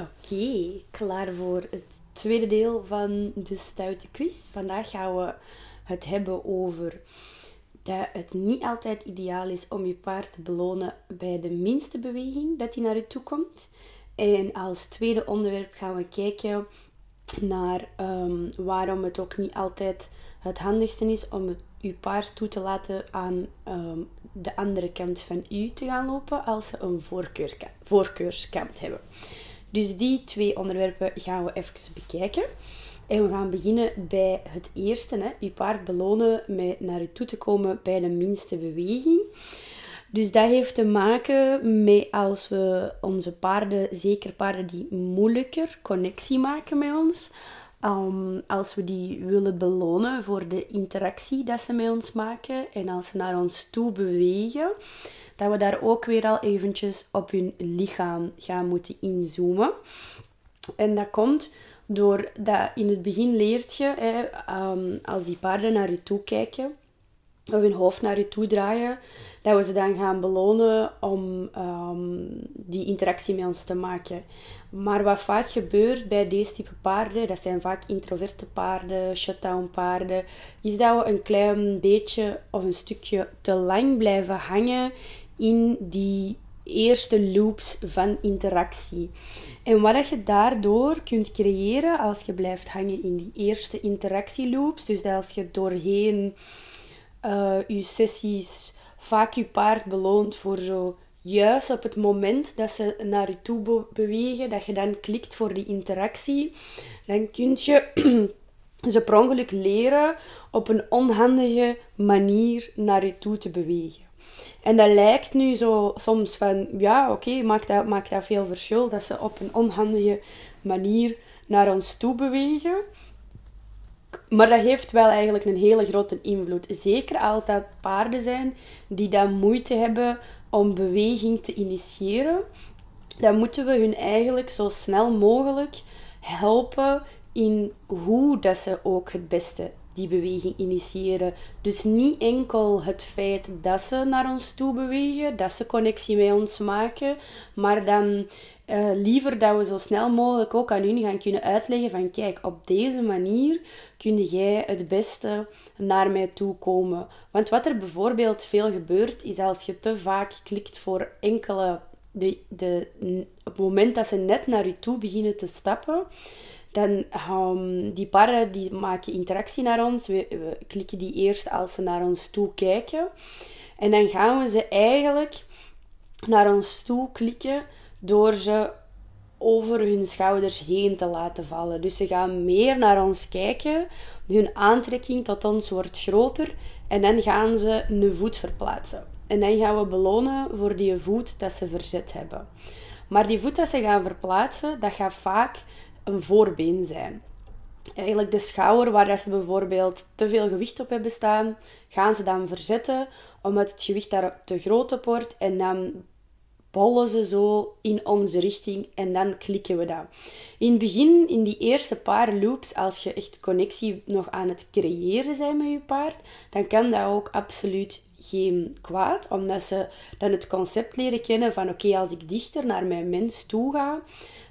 Oké, klaar voor het tweede deel van de stoute quiz. Vandaag gaan we het hebben over dat het niet altijd ideaal is om je paard te belonen bij de minste beweging dat hij naar je toe komt. En als tweede onderwerp gaan we kijken naar um, waarom het ook niet altijd het handigste is om het, je paard toe te laten aan um, de andere kant van u te gaan lopen als ze een voorkeur, voorkeurskant hebben. Dus die twee onderwerpen gaan we even bekijken. En we gaan beginnen bij het eerste. Hè. Je paard belonen met naar je toe te komen bij de minste beweging. Dus dat heeft te maken met als we onze paarden, zeker paarden die moeilijker connectie maken met ons, um, als we die willen belonen voor de interactie dat ze met ons maken en als ze naar ons toe bewegen, dat we daar ook weer al eventjes op hun lichaam gaan moeten inzoomen. En dat komt doordat in het begin leert je, hè, um, als die paarden naar je toe kijken, hun hoofd naar je toe draaien, dat we ze dan gaan belonen om um, die interactie met ons te maken. Maar wat vaak gebeurt bij deze type paarden, dat zijn vaak introverte paarden, shutdown paarden, is dat we een klein beetje of een stukje te lang blijven hangen in die eerste loops van interactie. En wat je daardoor kunt creëren als je blijft hangen in die eerste interactieloops, dus dat als je doorheen uh, je sessies vaak je paard beloont voor zo juist op het moment dat ze naar je toe bewegen, dat je dan klikt voor die interactie, dan kun je ze per ongeluk leren op een onhandige manier naar je toe te bewegen. En dat lijkt nu zo soms van, ja, oké, maakt, dat, maakt dat veel verschil dat ze op een onhandige manier naar ons toe bewegen. Maar dat heeft wel eigenlijk een hele grote invloed. Zeker als dat paarden zijn die dan moeite hebben om beweging te initiëren. Dan moeten we hun eigenlijk zo snel mogelijk helpen in hoe dat ze ook het beste die beweging initiëren. Dus niet enkel het feit dat ze naar ons toe bewegen, dat ze connectie met ons maken, maar dan uh, liever dat we zo snel mogelijk ook aan hun gaan kunnen uitleggen van kijk, op deze manier kun jij het beste naar mij toe komen. Want wat er bijvoorbeeld veel gebeurt, is als je te vaak klikt voor enkele... De, de, op het moment dat ze net naar je toe beginnen te stappen, dan um, die paarden die maken interactie naar ons. We, we, klikken die eerst als ze naar ons toe kijken. En dan gaan we ze eigenlijk naar ons toe klikken door ze over hun schouders heen te laten vallen. Dus ze gaan meer naar ons kijken. Hun aantrekking tot ons wordt groter. En dan gaan ze een voet verplaatsen. En dan gaan we belonen voor die voet dat ze verzet hebben. Maar die voet dat ze gaan verplaatsen, dat gaat vaak een voorbeen zijn. Eigenlijk de schouder waar ze bijvoorbeeld te veel gewicht op hebben staan, gaan ze dan verzetten omdat het gewicht daar te groot op wordt en dan bollen ze zo in onze richting en dan klikken we dat. In het begin, in die eerste paar loops, als je echt connectie nog aan het creëren bent met je paard, dan kan dat ook absoluut geen kwaad, omdat ze dan het concept leren kennen van oké, als ik dichter naar mijn mens toe ga,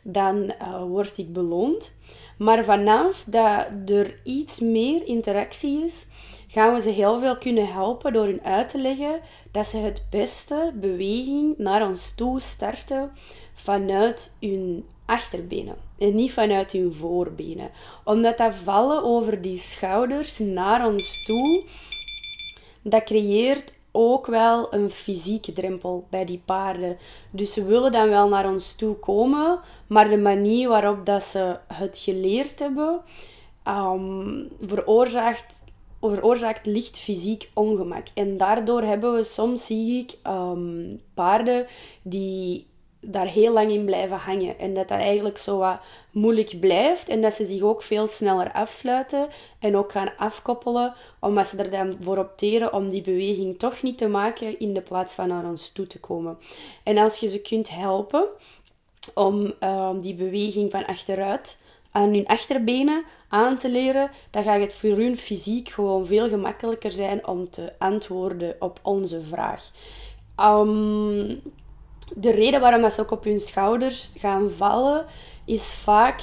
dan uh, word ik beloond. Maar vanaf dat er iets meer interactie is, gaan we ze heel veel kunnen helpen door hun uit te leggen dat ze het beste beweging naar ons toe starten vanuit hun achterbenen en niet vanuit hun voorbenen. Omdat dat vallen over die schouders naar ons toe, dat creëert ook wel een fysieke drempel bij die paarden. Dus ze willen dan wel naar ons toe komen, maar de manier waarop dat ze het geleerd hebben, um, veroorzaakt, veroorzaakt licht fysiek ongemak. En daardoor hebben we soms, zie ik, um, paarden die daar heel lang in blijven hangen. En dat dat eigenlijk zo wat moeilijk blijft. En dat ze zich ook veel sneller afsluiten en ook gaan afkoppelen. Omdat ze er dan voor opteren om die beweging toch niet te maken in de plaats van naar ons toe te komen. En als je ze kunt helpen om uh, die beweging van achteruit aan hun achterbenen aan te leren, dan gaat het voor hun fysiek gewoon veel gemakkelijker zijn om te antwoorden op onze vraag. Um, de reden waarom ze ook op hun schouders gaan vallen, is vaak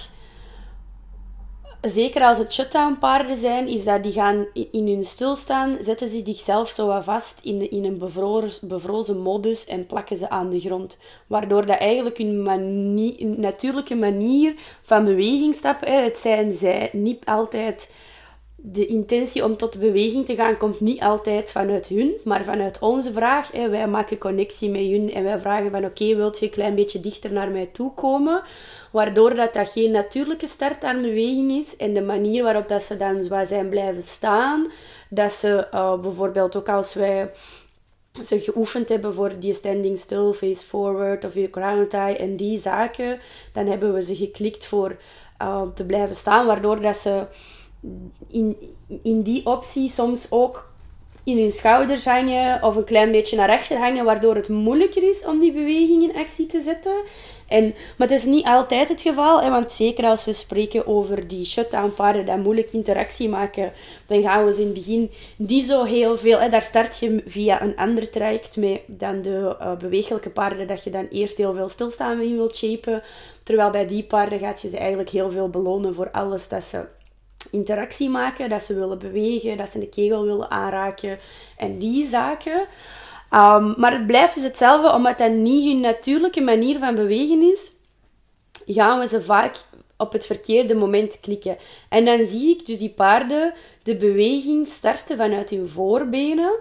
zeker als het shutdown paarden zijn, is dat die gaan in hun stilstaan, zetten ze zichzelf zo wat vast in, in een bevrozen, bevrozen modus en plakken ze aan de grond. Waardoor dat eigenlijk hun natuurlijke manier van beweging stappen, het zijn zij niet altijd de intentie om tot beweging te gaan komt niet altijd vanuit hun, maar vanuit onze vraag. Hè. Wij maken connectie met hun en wij vragen van oké, wilt je een klein beetje dichter naar mij toe komen? Waardoor dat, dat geen natuurlijke start aan beweging is en de manier waarop dat ze dan zijn blijven staan. Dat ze uh, bijvoorbeeld ook als wij ze geoefend hebben voor die standing still, face forward of je ground tie en die zaken, dan hebben we ze geklikt voor uh, te blijven staan, waardoor dat ze in, in die optie soms ook in hun schouders hangen of een klein beetje naar achter hangen, waardoor het moeilijker is om die beweging in actie te zetten. En, maar het is niet altijd het geval, hè, want zeker als we spreken over die shutdown paarden die moeilijk interactie maken, dan gaan we ze in het begin die zo heel veel, hè, daar start je via een ander traject mee dan de uh, bewegelijke paarden, dat je dan eerst heel veel stilstaan in wilt shapen. Terwijl bij die paarden gaat je ze eigenlijk heel veel belonen voor alles dat ze interactie maken, dat ze willen bewegen, dat ze de kegel willen aanraken en die zaken. Um, maar het blijft dus hetzelfde, omdat dat niet hun natuurlijke manier van bewegen is, gaan we ze vaak op het verkeerde moment klikken. En dan zie ik dus die paarden de beweging starten vanuit hun voorbenen.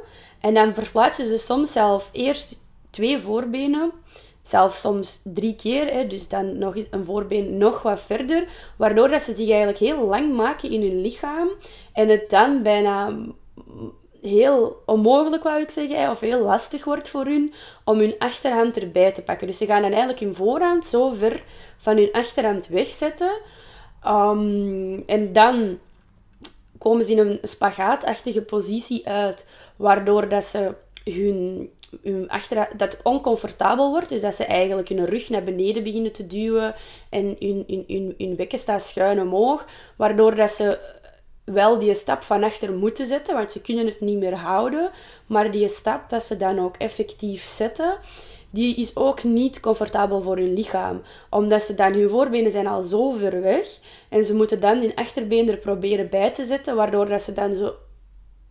En dan verplaatsen ze soms zelf eerst twee voorbenen Zelfs soms drie keer, hè, dus dan nog eens een voorbeen nog wat verder. Waardoor dat ze zich eigenlijk heel lang maken in hun lichaam. En het dan bijna heel onmogelijk, wou ik zeggen, of heel lastig wordt voor hun om hun achterhand erbij te pakken. Dus ze gaan dan eigenlijk hun voorhand zo ver van hun achterhand wegzetten. Um, en dan komen ze in een spagaatachtige positie uit, waardoor dat ze hun achter, dat het oncomfortabel wordt. Dus dat ze eigenlijk hun rug naar beneden beginnen te duwen en hun, hun, hun, hun bekken staat schuin omhoog. Waardoor dat ze wel die stap van achter moeten zetten, want ze kunnen het niet meer houden. Maar die stap dat ze dan ook effectief zetten, die is ook niet comfortabel voor hun lichaam. Omdat ze dan, hun voorbenen zijn al zo ver weg. En ze moeten dan hun achterbeen er proberen bij te zetten, waardoor dat ze dan zo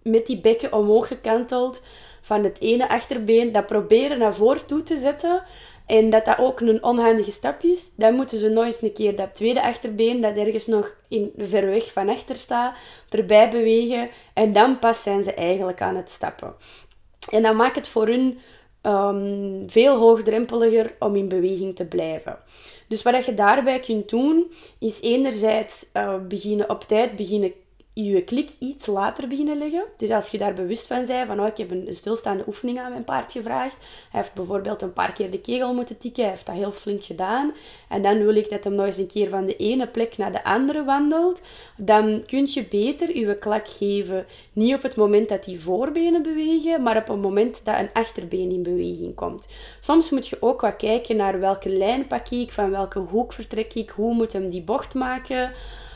met die bekken omhoog gekanteld van het ene achterbeen dat proberen naar voren toe te zetten. En dat dat ook een onhandige stap is. Dan moeten ze nog eens een keer dat tweede achterbeen, dat ergens nog in, ver weg van achter staat, erbij bewegen. En dan pas zijn ze eigenlijk aan het stappen. En dat maakt het voor hun um, veel hoogdrempeliger om in beweging te blijven. Dus wat je daarbij kunt doen, is enerzijds uh, beginnen op tijd beginnen je klik iets later beginnen leggen. Dus als je daar bewust van bent, van oh, ik heb een stilstaande oefening aan mijn paard gevraagd. Hij heeft bijvoorbeeld een paar keer de kegel moeten tikken. Hij heeft dat heel flink gedaan. En dan wil ik dat hij nog eens een keer van de ene plek naar de andere wandelt. Dan kun je beter je klak geven. Niet op het moment dat die voorbenen bewegen, maar op het moment dat een achterbeen in beweging komt. Soms moet je ook wat kijken naar welke lijn pak ik, van welke hoek vertrek ik, hoe moet hem die bocht maken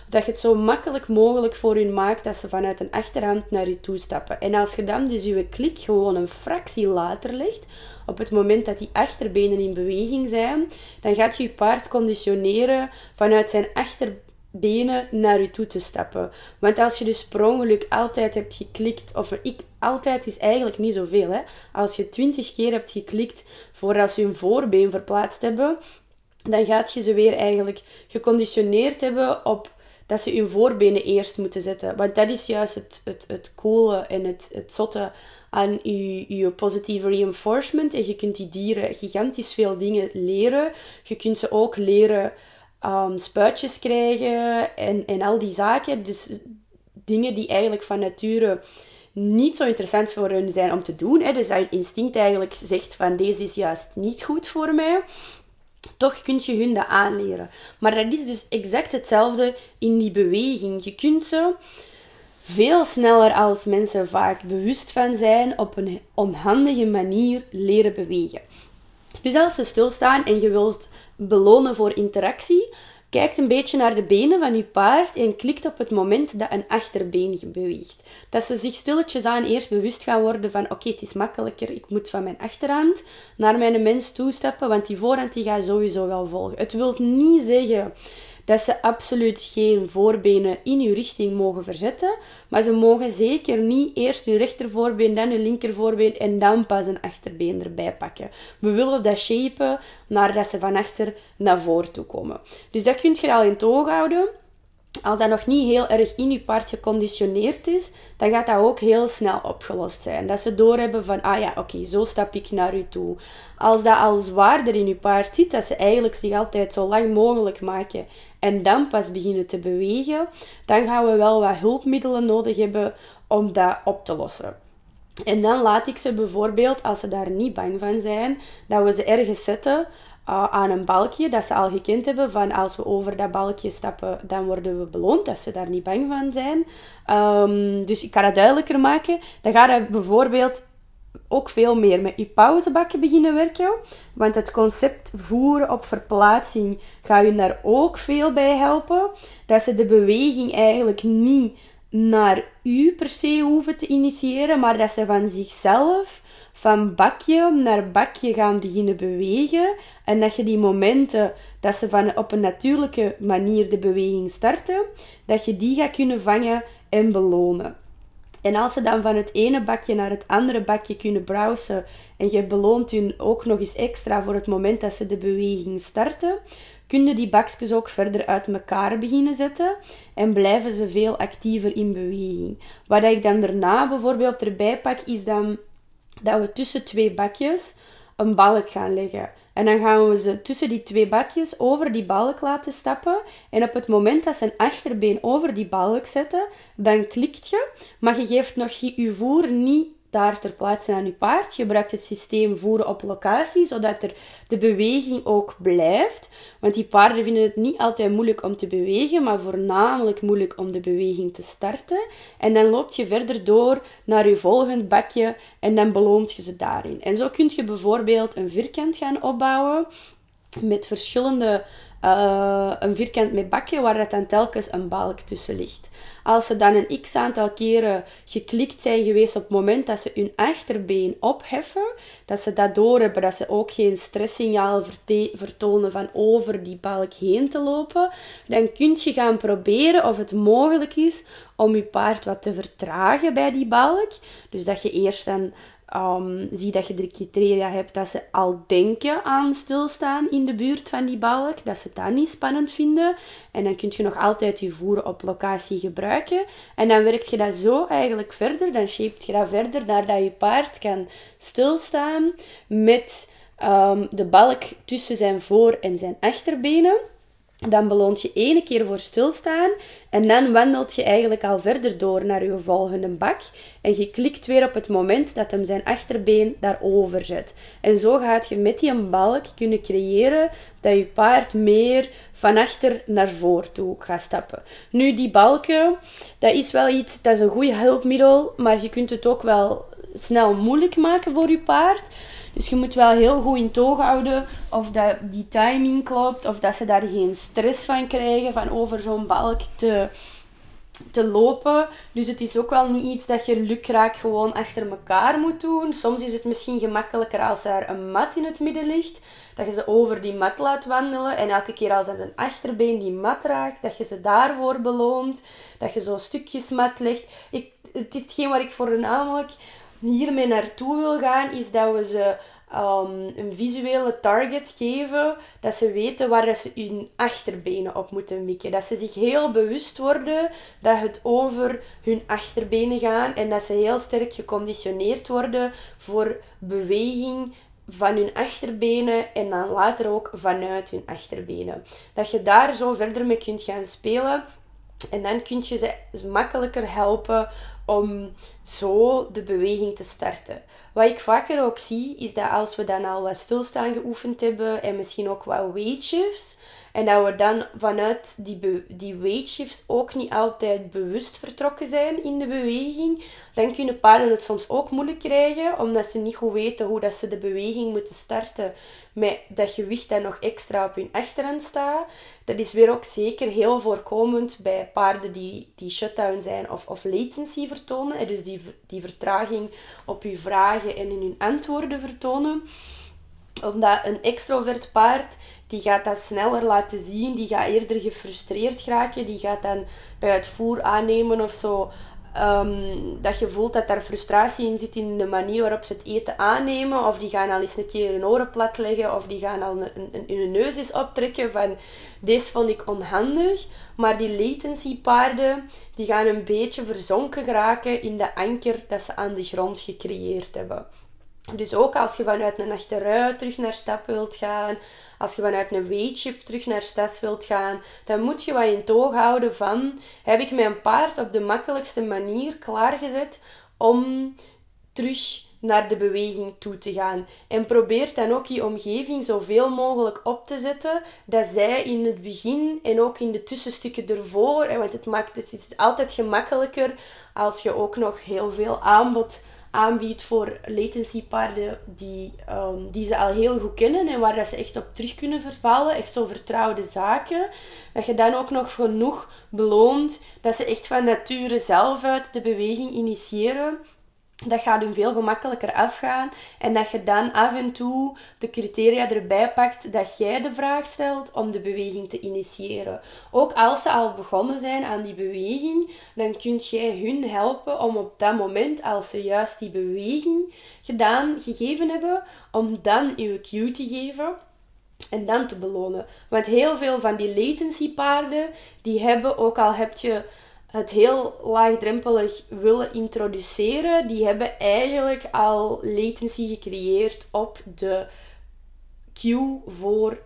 dat je het zo makkelijk mogelijk voor hun maakt dat ze vanuit een achterhand naar je toe stappen. En als je dan dus je klik gewoon een fractie later legt, op het moment dat die achterbenen in beweging zijn, dan gaat je je paard conditioneren vanuit zijn achterbenen naar je toe te stappen. Want als je dus per altijd hebt geklikt, of ik altijd is eigenlijk niet zoveel, hè. Als je twintig keer hebt geklikt voordat ze hun voorbeen verplaatst hebben, dan gaat je ze weer eigenlijk geconditioneerd hebben op dat ze hun voorbenen eerst moeten zetten. Want dat is juist het, het, het coole en het, het zotte aan je, je positieve reinforcement. En je kunt die dieren gigantisch veel dingen leren. Je kunt ze ook leren um, spuitjes krijgen en, en al die zaken. Dus dingen die eigenlijk van nature niet zo interessant voor hun zijn om te doen. Hè. Dus dat je instinct eigenlijk zegt van deze is juist niet goed voor mij. Toch kun je hun dat aanleren. Maar dat is dus exact hetzelfde in die beweging. Je kunt ze veel sneller als mensen vaak bewust van zijn op een onhandige manier leren bewegen. Dus als ze stilstaan en je wilt belonen voor interactie, kijkt een beetje naar de benen van je paard en klikt op het moment dat een achterbeen beweegt. Dat ze zich stilletjes aan eerst bewust gaan worden van oké, het is makkelijker, ik moet van mijn achterhand naar mijn mens toestappen, want die voorhand die gaat sowieso wel volgen. Het wil niet zeggen dat ze absoluut geen voorbenen in uw richting mogen verzetten. Maar ze mogen zeker niet eerst uw rechtervoorbeen, dan uw linkervoorbeen en dan pas een achterbeen erbij pakken. We willen dat shapen naar dat ze van achter naar voren toe komen. Dus dat kunt je al in oog houden als dat nog niet heel erg in je paard geconditioneerd is, dan gaat dat ook heel snel opgelost zijn. Dat ze doorhebben van, ah ja, oké, zo stap ik naar u toe. Als dat al zwaarder in je paard zit, dat ze eigenlijk zich altijd zo lang mogelijk maken en dan pas beginnen te bewegen, dan gaan we wel wat hulpmiddelen nodig hebben om dat op te lossen. En dan laat ik ze bijvoorbeeld, als ze daar niet bang van zijn, dat we ze ergens zetten uh, aan een balkje dat ze al gekend hebben van als we over dat balkje stappen, dan worden we beloond, dat ze daar niet bang van zijn. Um, dus ik kan het duidelijker maken. Dan ga je bijvoorbeeld ook veel meer met je pauzebakken beginnen werken. Want het concept voeren op verplaatsing gaat je daar ook veel bij helpen. Dat ze de beweging eigenlijk niet naar u per se hoeven te initiëren, maar dat ze van zichzelf van bakje naar bakje gaan beginnen bewegen. En dat je die momenten dat ze van op een natuurlijke manier de beweging starten, dat je die gaat kunnen vangen en belonen. En als ze dan van het ene bakje naar het andere bakje kunnen browsen en je beloont hun ook nog eens extra voor het moment dat ze de beweging starten, kunnen die bakjes ook verder uit elkaar beginnen zetten en blijven ze veel actiever in beweging. Wat ik dan daarna bijvoorbeeld erbij pak, is dan dat we tussen twee bakjes een balk gaan leggen. En dan gaan we ze tussen die twee bakjes over die balk laten stappen. En op het moment dat ze een achterbeen over die balk zetten, dan klikt je. Maar je geeft nog je voer niet daar ter plaatse aan je paard. Gebruikt het systeem voeren op locatie, zodat er de beweging ook blijft. Want die paarden vinden het niet altijd moeilijk om te bewegen, maar voornamelijk moeilijk om de beweging te starten. En dan loop je verder door naar je volgend bakje en dan beloont je ze daarin. En zo kun je bijvoorbeeld een vierkant gaan opbouwen met verschillende uh, een vierkant met bakje waar dat dan telkens een balk tussen ligt. Als ze dan een x aantal keren geklikt zijn geweest op het moment dat ze hun achterbeen opheffen, dat ze dat doorhebben, dat ze ook geen stresssignaal vertonen van over die balk heen te lopen, dan kun je gaan proberen of het mogelijk is om je paard wat te vertragen bij die balk. Dus dat je eerst dan Um, zie dat je de criteria hebt dat ze al denken aan stilstaan in de buurt van die balk, dat ze dat niet spannend vinden. En dan kun je nog altijd je voeren op locatie gebruiken. En dan werk je dat zo eigenlijk verder, dan shape je dat verder naar dat je paard kan stilstaan met um, de balk tussen zijn voor- en zijn achterbenen. Dan beloont je ene keer voor stilstaan en dan wandelt je eigenlijk al verder door naar je volgende bak. En je klikt weer op het moment dat hem zijn achterbeen daarover zet. En zo gaat je met die balk kunnen creëren dat je paard meer van achter naar voor toe gaat stappen. Nu, die balken, dat is wel iets, dat is een goed hulpmiddel, maar je kunt het ook wel snel moeilijk maken voor je paard. Dus je moet wel heel goed in toog houden of dat die timing klopt, of dat ze daar geen stress van krijgen van over zo'n balk te, te lopen. Dus het is ook wel niet iets dat je lukraak gewoon achter elkaar moet doen. Soms is het misschien gemakkelijker als er een mat in het midden ligt. Dat je ze over die mat laat wandelen. En elke keer als er een achterbeen die mat raakt, dat je ze daarvoor beloont. Dat je zo stukjes mat legt. Ik, het is hetgeen waar ik voornamelijk hiermee naartoe wil gaan, is dat we ze um, een visuele target geven, dat ze weten waar ze hun achterbenen op moeten mikken. Dat ze zich heel bewust worden dat het over hun achterbenen gaat en dat ze heel sterk geconditioneerd worden voor beweging van hun achterbenen en dan later ook vanuit hun achterbenen. Dat je daar zo verder mee kunt gaan spelen en dan kun je ze makkelijker helpen om zo de beweging te starten. Wat ik vaker ook zie, is dat als we dan al wat stilstaan geoefend hebben en misschien ook wat weight shifts, En dat we dan vanuit die, die weight shifts ook niet altijd bewust vertrokken zijn in de beweging. Dan kunnen paarden het soms ook moeilijk krijgen, omdat ze niet goed weten hoe dat ze de beweging moeten starten met dat gewicht dat nog extra op hun achterhand staat. Dat is weer ook zeker heel voorkomend bij paarden die, die shutdown zijn of, of latency vertonen. Dus die, die vertraging op uw vragen en in hun antwoorden vertonen. Omdat een extrovert paard, die gaat dat sneller laten zien. Die gaat eerder gefrustreerd geraken. Die gaat dan bij het voer aannemen of zo Um, dat je voelt dat daar frustratie in zit in de manier waarop ze het eten aannemen. Of die gaan al eens een keer hun oren plat leggen. Of die gaan al een, een, hun neus eens optrekken van... Deze vond ik onhandig. Maar die latency paarden, die gaan een beetje verzonken geraken in de anker dat ze aan de grond gecreëerd hebben. Dus ook als je vanuit een achteruit terug naar stap wilt gaan, als je vanuit een weightship terug naar stad wilt gaan, dan moet je wat in toog houden van, heb ik mijn paard op de makkelijkste manier klaargezet om terug naar de beweging toe te gaan. En probeer dan ook je omgeving zoveel mogelijk op te zetten, dat zij in het begin en ook in de tussenstukken ervoor, want het, maakt, het is altijd gemakkelijker als je ook nog heel veel aanbod aanbiedt voor latency paarden die, um, die ze al heel goed kennen en waar dat ze echt op terug kunnen vervallen. Echt zo vertrouwde zaken. Dat je dan ook nog genoeg beloont dat ze echt van nature zelf uit de beweging initiëren dat gaat hun veel gemakkelijker afgaan. En dat je dan af en toe de criteria erbij pakt dat jij de vraag stelt om de beweging te initiëren. Ook als ze al begonnen zijn aan die beweging, dan kun jij hun helpen om op dat moment, als ze juist die beweging gedaan, gegeven hebben, om dan uw cue te geven. En dan te belonen. Want heel veel van die latency paarden, die hebben, ook al heb je het heel laagdrempelig willen introduceren, die hebben eigenlijk al latency gecreëerd op de cue voor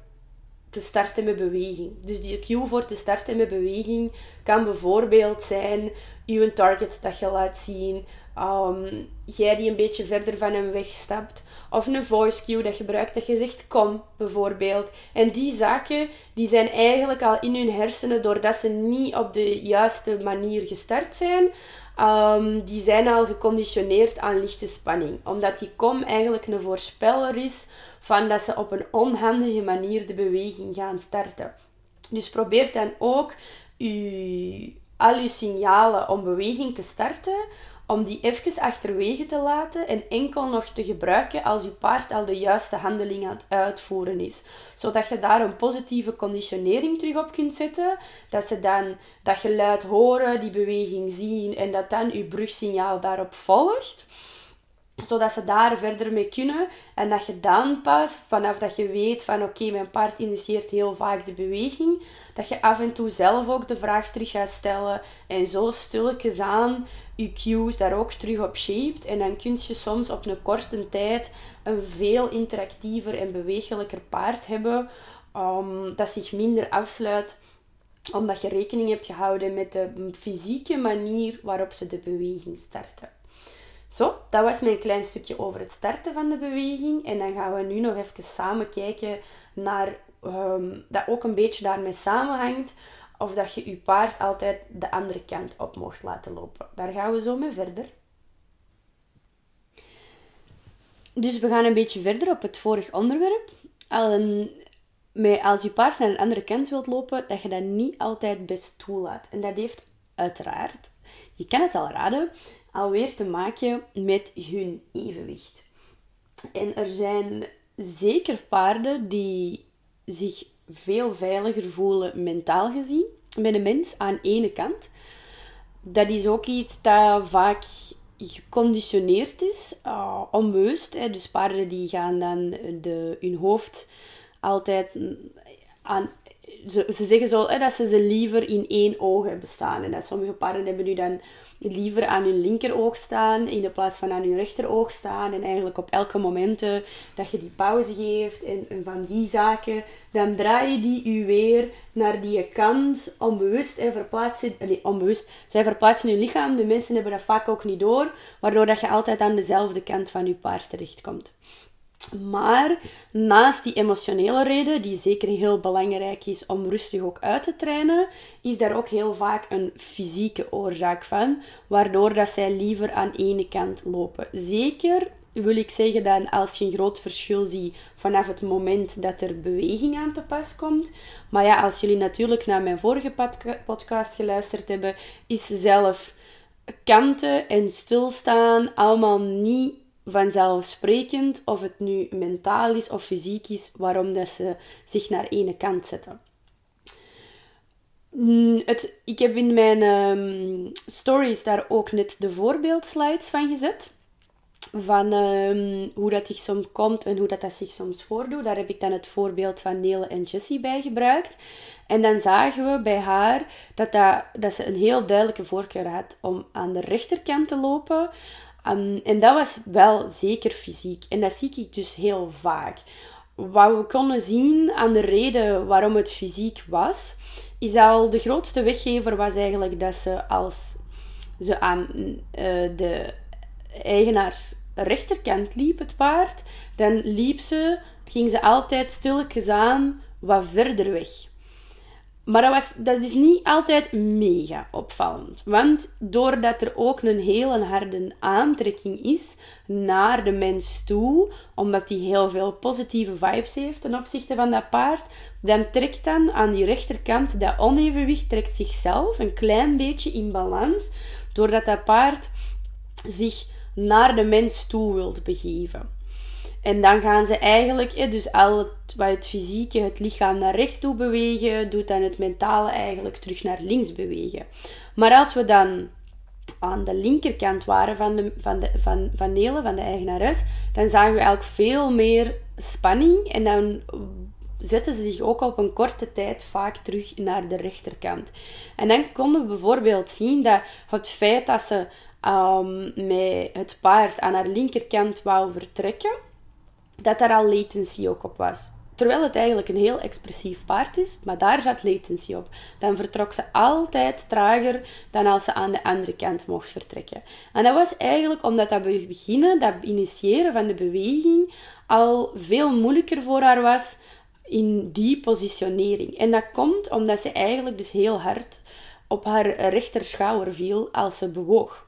te starten met beweging. Dus die cue voor te starten met beweging kan bijvoorbeeld zijn uw target dat je laat zien, um, jij die een beetje verder van hem wegstapt, of een voice cue dat gebruikt dat je zegt kom bijvoorbeeld. En die zaken die zijn eigenlijk al in hun hersenen doordat ze niet op de juiste manier gestart zijn. Um, die zijn al geconditioneerd aan lichte spanning. Omdat die kom eigenlijk een voorspeller is van dat ze op een onhandige manier de beweging gaan starten. Dus probeer dan ook je, al je signalen om beweging te starten om die even achterwege te laten en enkel nog te gebruiken als je paard al de juiste handeling aan het uitvoeren is. Zodat je daar een positieve conditionering terug op kunt zetten. Dat ze dan dat geluid horen, die beweging zien en dat dan je brugsignaal daarop volgt zodat ze daar verder mee kunnen. En dat je dan pas, vanaf dat je weet van oké, mijn paard initieert heel vaak de beweging, dat je af en toe zelf ook de vraag terug gaat stellen. En zo stilletjes aan je cues daar ook terug op shaped. En dan kun je soms op een korte tijd een veel interactiever en bewegelijker paard hebben. Um, dat zich minder afsluit omdat je rekening hebt gehouden met de fysieke manier waarop ze de beweging starten. Zo, dat was mijn klein stukje over het starten van de beweging. En dan gaan we nu nog even samen kijken naar um, dat ook een beetje daarmee samenhangt. Of dat je je paard altijd de andere kant op mocht laten lopen. Daar gaan we zo mee verder. Dus we gaan een beetje verder op het vorige onderwerp. Als je paard naar een andere kant wilt lopen, dat je dat niet altijd best toelaat. En dat heeft uiteraard, je kan het al raden, alweer te maken met hun evenwicht. En er zijn zeker paarden die zich veel veiliger voelen mentaal gezien met een mens aan ene kant. Dat is ook iets dat vaak geconditioneerd is, uh, onbewust. Hè. Dus paarden die gaan dan de, hun hoofd altijd aan... Ze, ze zeggen zo hè, dat ze ze liever in één oog hebben staan. En dat sommige paarden hebben nu dan liever aan hun linkeroog staan in de plaats van aan hun rechteroog staan. En eigenlijk op elke momenten dat je die pauze geeft en, van die zaken, dan draai je die u weer naar die kant onbewust en verplaatsen. Onbewust. Zij verplaatsen hun lichaam. De mensen hebben dat vaak ook niet door, waardoor dat je altijd aan dezelfde kant van je paard terechtkomt. Maar naast die emotionele reden, die zeker heel belangrijk is om rustig ook uit te trainen, is daar ook heel vaak een fysieke oorzaak van, waardoor dat zij liever aan ene kant lopen. Zeker wil ik zeggen dat als je een groot verschil ziet vanaf het moment dat er beweging aan te pas komt. Maar ja, als jullie natuurlijk naar mijn vorige podcast geluisterd hebben, is zelf kanten en stilstaan allemaal niet vanzelfsprekend of het nu mentaal is of fysiek is, waarom dat ze zich naar ene kant zetten. Mm, het, ik heb in mijn um, stories daar ook net de voorbeeldslides van gezet. Van um, hoe dat zich soms komt en hoe dat, dat zich soms voordoet. Daar heb ik dan het voorbeeld van Nele en Jessie bij gebruikt. En dan zagen we bij haar dat, dat, dat ze een heel duidelijke voorkeur had om aan de rechterkant te lopen. Um, en dat was wel zeker fysiek. En dat zie ik dus heel vaak. Wat we konden zien aan de reden waarom het fysiek was, is al de grootste weggever was eigenlijk dat ze als ze aan uh, de eigenaars rechterkant liep, het paard, dan liep ze, ging ze altijd stilletjes aan wat verder weg. Maar dat, was, dat is niet altijd mega opvallend. Want doordat er ook een hele harde aantrekking is naar de mens toe, omdat die heel veel positieve vibes heeft ten opzichte van dat paard, dan trekt dan aan die rechterkant dat onevenwicht trekt zichzelf een klein beetje in balans, doordat dat paard zich naar de mens toe wilt begeven. En dan gaan ze eigenlijk, dus al wat het fysieke, het lichaam naar rechts toe bewegen, doet dan het mentale eigenlijk terug naar links bewegen. Maar als we dan aan de linkerkant waren van, de, van, de, van, van van de eigenares, dan zagen we eigenlijk veel meer spanning en dan zetten ze zich ook op een korte tijd vaak terug naar de rechterkant. En dan konden we bijvoorbeeld zien dat het feit dat ze um, met het paard aan haar linkerkant wou vertrekken, dat daar al latency ook op was. Terwijl het eigenlijk een heel expressief paard is, maar daar zat latency op. Dan vertrok ze altijd trager dan als ze aan de andere kant mocht vertrekken. En dat was eigenlijk omdat dat beginnen, dat initiëren van de beweging, al veel moeilijker voor haar was in die positionering. En dat komt omdat ze eigenlijk dus heel hard op haar rechterschouder viel als ze bewoog.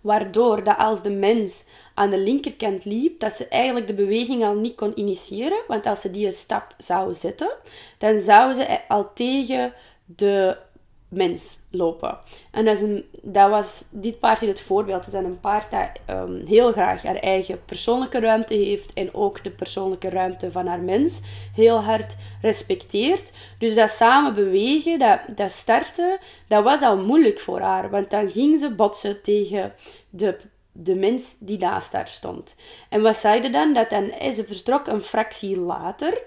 Waardoor dat als de mens aan de linkerkant liep, dat ze eigenlijk de beweging al niet kon initiëren. Want als ze die stap zou zetten, dan zou ze al tegen de mens lopen. En dat, is was dit paard in het voorbeeld. Het is een paard dat um, heel graag haar eigen persoonlijke ruimte heeft en ook de persoonlijke ruimte van haar mens heel hard respecteert. Dus dat samen bewegen, dat, dat starten, dat was al moeilijk voor haar. Want dan ging ze botsen tegen de de mens die naast haar stond. En wat zei ze dan? Dat dan, ze vertrok een fractie later.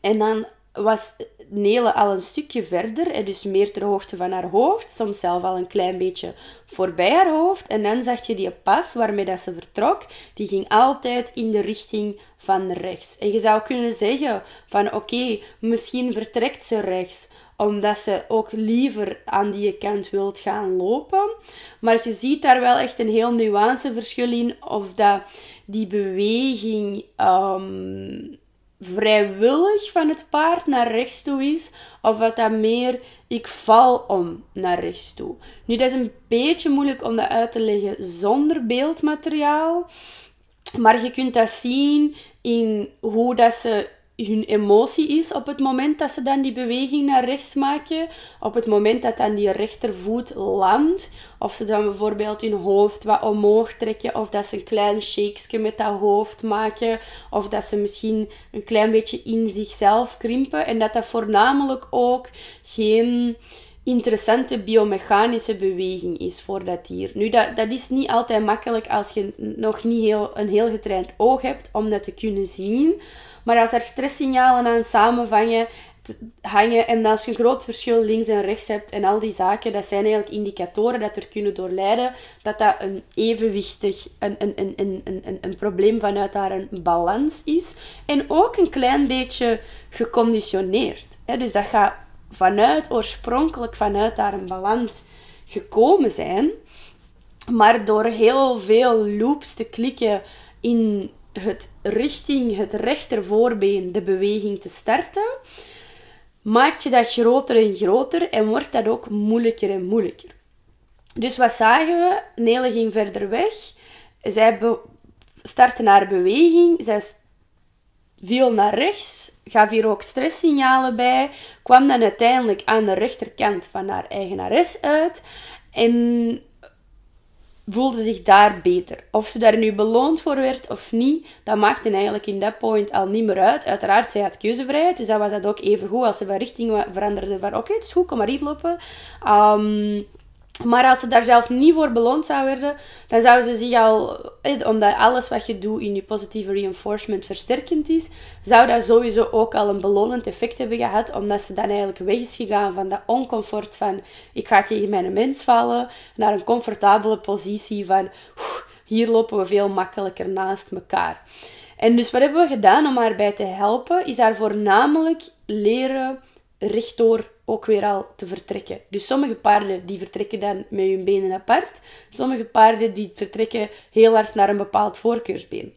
En dan was Nele al een stukje verder, dus meer ter hoogte van haar hoofd, soms zelf al een klein beetje voorbij haar hoofd. En dan zag je die pas waarmee dat ze vertrok, die ging altijd in de richting van rechts. En je zou kunnen zeggen van oké, misschien vertrekt ze rechts, omdat ze ook liever aan die kant wilt gaan lopen. Maar je ziet daar wel echt een heel nuanceverschil in of dat die beweging ehm, vrijwillig van het paard naar rechts toe is, of wat dat meer ik val om naar rechts toe. Nu, dat is een beetje moeilijk om dat uit te leggen zonder beeldmateriaal. Maar je kunt dat zien in hoe dat ze hun emotie is op het moment dat ze dan die beweging naar rechts maken, op het moment dat dan die rechtervoet landt, of ze dan bijvoorbeeld hun hoofd wat omhoog trekken, of dat ze een klein shakesje met dat hoofd maken, of dat ze misschien een klein beetje in zichzelf krimpen, en dat dat voornamelijk ook geen interessante biomechanische beweging is voor dat dier. Nu, dat, dat is niet altijd makkelijk als je nog niet heel, een heel getraind oog hebt om dat te kunnen zien. Maar als er stresssignalen aan samenvangen, hangen en als je een groot verschil links en rechts hebt en al die zaken, dat zijn eigenlijk indicatoren dat er kunnen doorleiden dat dat een evenwichtig, een, een, een, een, een, een probleem vanuit daar een balans is. En ook een klein beetje geconditioneerd. Dus dat gaat vanuit, oorspronkelijk vanuit daar een balans gekomen zijn. Maar door heel veel loops te klikken in het richting het rechtervoorbeen de beweging te starten, maakt je dat groter en groter en wordt dat ook moeilijker en moeilijker. Dus wat zagen we? Nele ging verder weg. Zij startte naar beweging. Zij viel naar rechts. Gaf hier ook stresssignalen bij. Kwam dan uiteindelijk aan de rechterkant van haar eigenares uit. En voelde zich daar beter. Of ze daar nu beloond voor werd of niet, dat maakte eigenlijk in dat point al niet meer uit. Uiteraard, zij had keuzevrijheid, dus dat was dat ook even goed als ze van richting veranderde. Van oké, het is goed, kom maar hier lopen. Um, maar als ze daar zelf niet voor beloond zou worden, dan zou ze zich al, omdat alles wat je doet in je positieve reinforcement versterkend is, zou dat sowieso ook al een belonend effect hebben gehad, omdat ze dan eigenlijk weg is gegaan van dat oncomfort van ik ga tegen mijn mens vallen, naar een comfortabele positie van hier lopen we veel makkelijker naast elkaar. En dus wat hebben we gedaan om haar bij te helpen, is haar voornamelijk leren rechtdoor ook weer al te vertrekken. Dus sommige paarden die vertrekken dan met hun benen apart. Sommige paarden die vertrekken heel hard naar een bepaald voorkeursbeen.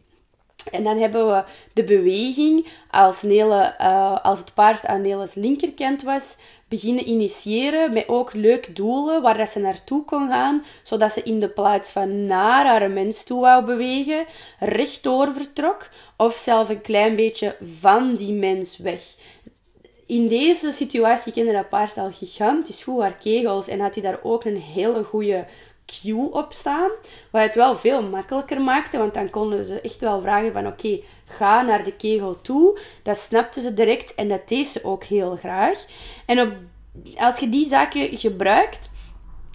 En dan hebben we de beweging als, Nele, uh, als het paard aan Neles linkerkant was, beginnen initiëren met ook leuke doelen waar dat ze naartoe kon gaan, zodat ze in de plaats van naar haar mens toe wou bewegen, rechtdoor vertrok of zelf een klein beetje van die mens weg in deze situatie kende dat paard al gigantisch goed haar kegels en had hij daar ook een hele goede cue op staan. Wat het wel veel makkelijker maakte, want dan konden ze echt wel vragen van oké, ga naar de kegel toe. Dat snapte ze direct en dat deed ze ook heel graag. En op, als je die zaken gebruikt,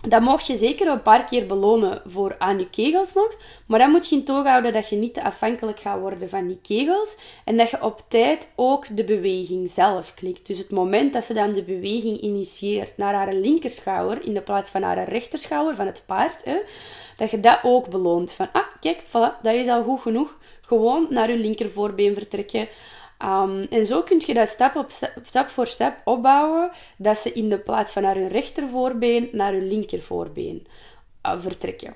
dat mocht je zeker een paar keer belonen voor aan je kegels nog. Maar dan moet je in toog houden dat je niet te afhankelijk gaat worden van die kegels. En dat je op tijd ook de beweging zelf klikt. Dus het moment dat ze dan de beweging initieert naar haar linkerschouder in de plaats van haar rechterschouder van het paard. Hè, dat je dat ook beloont. Van, ah, kijk, voilà, dat is al goed genoeg. Gewoon naar je linkervoorbeen vertrekken. Um, en zo kun je dat stap, op stap, voor stap opbouwen, dat ze in de plaats van naar hun rechtervoorbeen naar hun linkervoorbeen uh, vertrekken.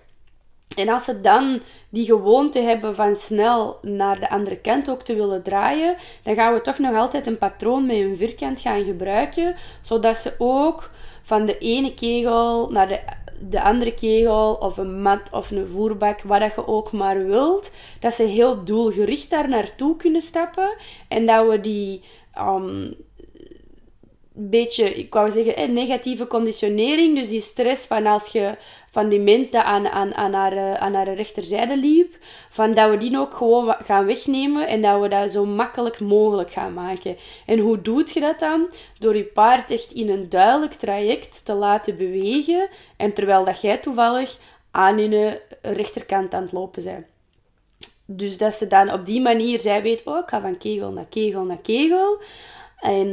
En als ze dan die gewoonte hebben van snel naar de andere kant ook te willen draaien, dan gaan we toch nog altijd een patroon met een vierkant gaan gebruiken, zodat ze ook van de ene kegel naar de de andere kegel of een mat of een voerbak, wat dat je ook maar wilt, dat ze heel doelgericht daar naartoe kunnen stappen en dat we die um, beetje, ik wou zeggen, negatieve conditionering, dus die stress van als je van die mens dat aan, aan, aan, haar, eh, aan haar rechterzijde liep, van dat we die ook gewoon gaan wegnemen en dat we dat zo makkelijk mogelijk gaan maken. En hoe doet je dat dan? Door je paard echt in een duidelijk traject te laten bewegen en terwijl dat jij toevallig aan hun rechterkant aan het lopen bent. Dus dat ze dan op die manier, zij weet, oh, ik ga van kegel naar kegel naar kegel. En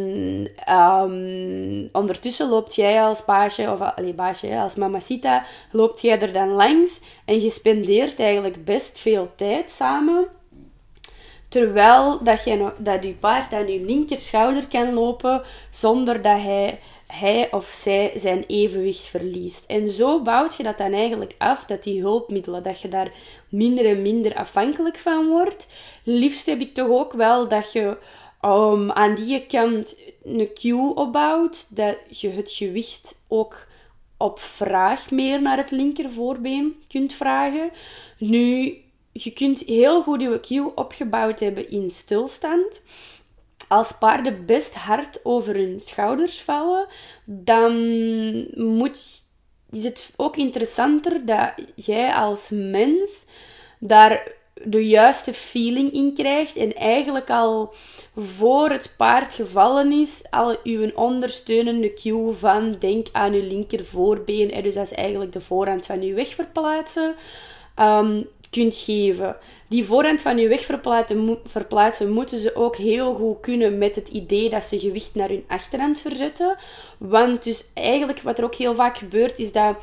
um, ondertussen loopt jij als baasje, of allee, baasje, als mamacita, loopt jij er dan langs en je spendeert eigenlijk best veel tijd samen. Terwijl dat, jij dat je paard aan je linkerschouder kan lopen zonder dat hij, hij of zij zijn evenwicht verliest. En zo bouwt je dat dan eigenlijk af, dat die hulpmiddelen, dat je daar minder en minder afhankelijk van wordt. Liefst heb ik toch ook wel dat je aan die kant een cue opbouwt, dat je het gewicht ook op vraag meer naar het linkervoorbeen kunt vragen. Nu, je kunt heel goed je cue opgebouwd hebben in stilstand. Als paarden best hard over hun schouders vallen, dan moet, is het ook interessanter dat jij als mens daar de juiste feeling in krijgt en eigenlijk al voor het paard gevallen is, al uw ondersteunende cue van denk aan uw linker voorbeen, en dus dat is eigenlijk de voorhand van uw weg verplaatsen, um, kunt geven. Die voorhand van uw weg verplaatsen, verplaatsen moeten ze ook heel goed kunnen met het idee dat ze gewicht naar hun achterhand verzetten. Want dus eigenlijk wat er ook heel vaak gebeurt, is dat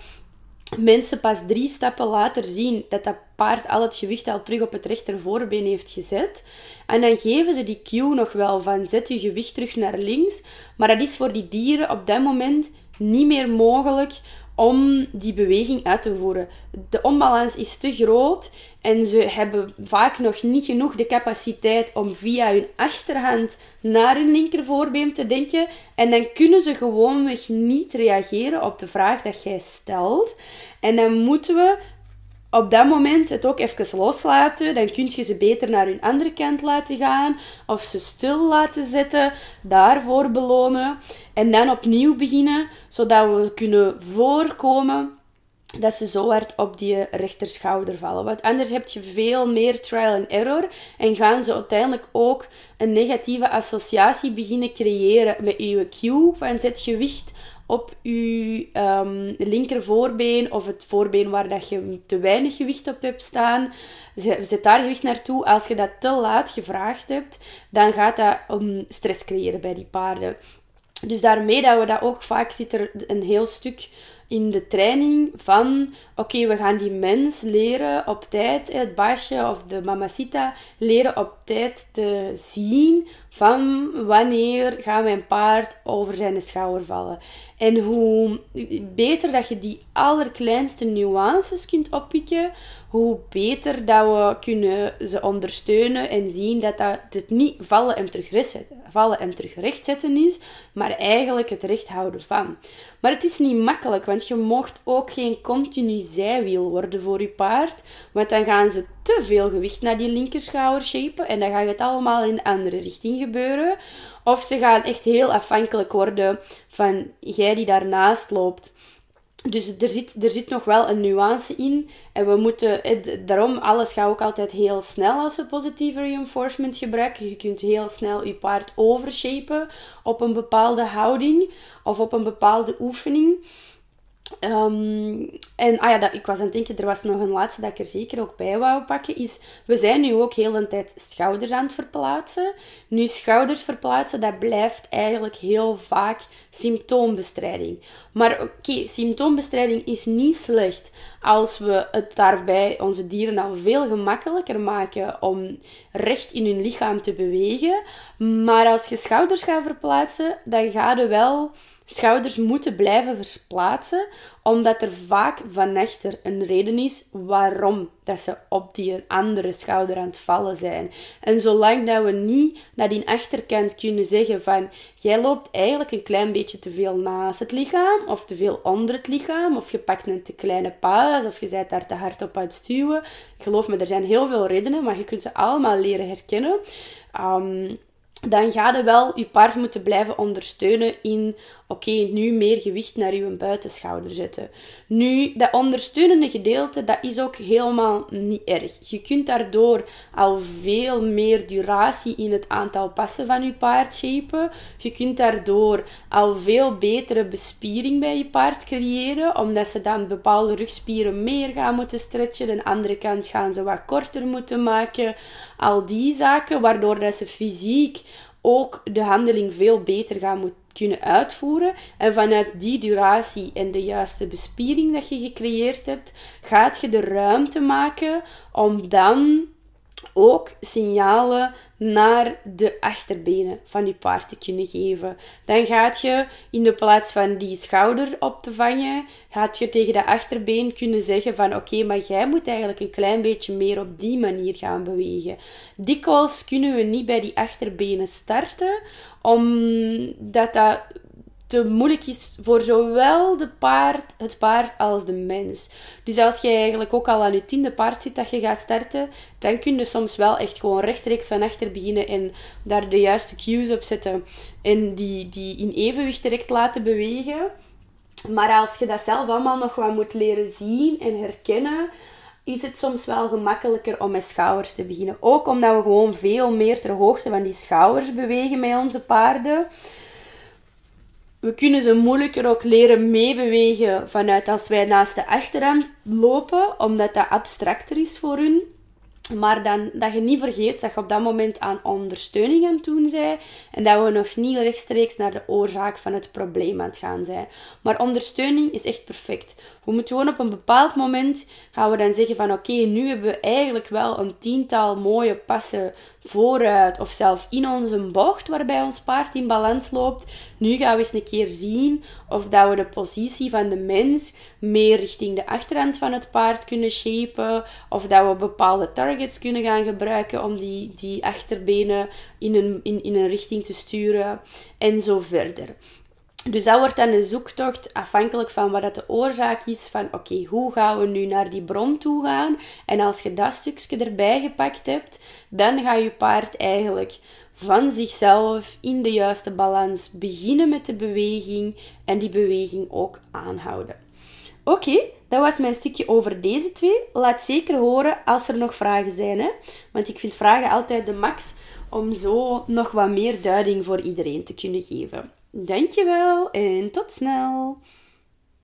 mensen pas drie stappen later zien dat dat paard al het gewicht al terug op het rechtervoorbeen heeft gezet. En dan geven ze die cue nog wel van zet je gewicht terug naar links. Maar dat is voor die dieren op dat moment niet meer mogelijk om die beweging uit te voeren. De onbalans is te groot en ze hebben vaak nog niet genoeg de capaciteit om via hun achterhand naar hun linkervoorbeen te denken. En dan kunnen ze gewoonweg niet reageren op de vraag dat jij stelt. En dan moeten we op dat moment het ook even loslaten. Dan kun je ze beter naar hun andere kant laten gaan. Of ze stil laten zetten. Daarvoor belonen. En dan opnieuw beginnen. Zodat we kunnen voorkomen dat ze zo hard op die rechterschouder vallen. Want anders heb je veel meer trial and error. En gaan ze uiteindelijk ook een negatieve associatie beginnen creëren met je cue van zet gewicht op je um, linkervoorbeen of het voorbeen waar dat je te weinig gewicht op hebt staan. Zet daar gewicht naartoe. Als je dat te laat gevraagd hebt, dan gaat dat stress creëren bij die paarden. Dus daarmee dat we dat ook vaak zit er een heel stuk in de training van oké, we gaan die mens leren op tijd, het baasje of de mamacita, leren op tijd te zien van wanneer gaat mijn paard over zijn schouder vallen. En hoe beter dat je die allerkleinste nuances kunt oppikken, hoe beter dat we kunnen ze ondersteunen en zien dat dat het niet vallen en terug rechtzetten, vallen en terug is, maar eigenlijk het recht houden van. Maar het is niet makkelijk, want je mocht ook geen continu zijwiel worden voor je paard, want dan gaan ze te veel gewicht naar die linkerschouder shapen en dan gaat het allemaal in de andere richting gebeuren. Of ze gaan echt heel afhankelijk worden van jij die daarnaast loopt. Dus er zit, er zit nog wel een nuance in. En we moeten, daarom, alles gaat ook altijd heel snel als we positieve reinforcement gebruiken. Je kunt heel snel je paard overshapen op een bepaalde houding of op een bepaalde oefening. Um, en ah ja, dat, ik was aan het denken, er was nog een laatste dat ik er zeker ook bij wou pakken, is, we zijn nu ook heel een tijd schouders aan het verplaatsen. Nu, schouders verplaatsen, dat blijft eigenlijk heel vaak symptoombestrijding. Maar oké, symptoombestrijding is niet slecht als we het daarbij onze dieren al veel gemakkelijker maken om recht in hun lichaam te bewegen. Maar als je schouders gaat verplaatsen, dan ga je wel schouders moeten blijven verplaatsen, omdat er vaak van echter een reden is waarom dat ze op die andere schouder aan het vallen zijn. En zolang dat we niet naar die achterkant kunnen zeggen van jij loopt eigenlijk een klein beetje te veel naast het lichaam of te veel onder het lichaam of je pakt een te kleine paas of je bent daar te hard op aan het stuwen. Geloof me, er zijn heel veel redenen, maar je kunt ze allemaal leren herkennen. Um, dan ga je wel je paard moeten blijven ondersteunen in oké, nu meer gewicht naar je buitenschouder zetten. Nu, dat ondersteunende gedeelte, dat is ook helemaal niet erg. Je kunt daardoor al veel meer duratie in het aantal passen van je paard shapen. Je kunt daardoor al veel betere bespiering bij je paard creëren, omdat ze dan bepaalde rugspieren meer gaan moeten stretchen. De andere kant gaan ze wat korter moeten maken. Al die zaken, waardoor dat ze fysiek ook de handeling veel beter gaan moeten kunnen uitvoeren. En vanuit die duratie en de juiste bespiering dat je gecreëerd hebt, gaat je de ruimte maken om dan ook signalen naar de achterbenen van je paard te kunnen geven. Dan gaat je in de plaats van die schouder op te vangen, gaat je tegen de achterbeen kunnen zeggen van oké, maar jij moet eigenlijk een klein beetje meer op die manier gaan bewegen. Dikwijls kunnen we niet bij die achterbenen starten, omdat dat te moeilijk is voor zowel de paard, het paard als de mens. Dus als je eigenlijk ook al aan je tiende paard zit dat je gaat starten, dan kun je soms wel echt gewoon rechtstreeks van achter beginnen en daar de juiste cues op zetten en die, die in evenwicht direct laten bewegen. Maar als je dat zelf allemaal nog wat moet leren zien en herkennen, is het soms wel gemakkelijker om met schouders te beginnen. Ook omdat we gewoon veel meer ter hoogte van die schouders bewegen met onze paarden we kunnen ze moeilijker ook leren meebewegen vanuit als wij naast de achterhand lopen, omdat dat abstracter is voor hun. Maar dan, dat je niet vergeet dat je op dat moment aan ondersteuning aan het doen bent. En dat we nog niet rechtstreeks naar de oorzaak van het probleem aan het gaan zijn. Maar ondersteuning is echt perfect. We moeten gewoon op een bepaald moment gaan we dan zeggen van oké, nu hebben we eigenlijk wel een tiental mooie passen vooruit of zelf in onze bocht waarbij ons paard in balans loopt. Nu gaan we eens een keer zien of dat we de positie van de mens meer richting de achterhand van het paard kunnen shapen of dat we bepaalde targets kunnen gaan gebruiken om die, die achterbenen in een, in, in een richting te sturen en zo verder. Dus dat wordt dan een zoektocht afhankelijk van wat dat de oorzaak is van oké, hoe gaan we nu naar die bron toe gaan? En als je dat stukje erbij gepakt hebt, dan gaat je paard eigenlijk van zichzelf in de juiste balans beginnen met de beweging en die beweging ook aanhouden. Oké, dat was mijn stukje over deze twee. Laat zeker horen als er nog vragen zijn. Hè? Want ik vind vragen altijd de max om zo nog wat meer duiding voor iedereen te kunnen geven. Dankjewel en tot snel!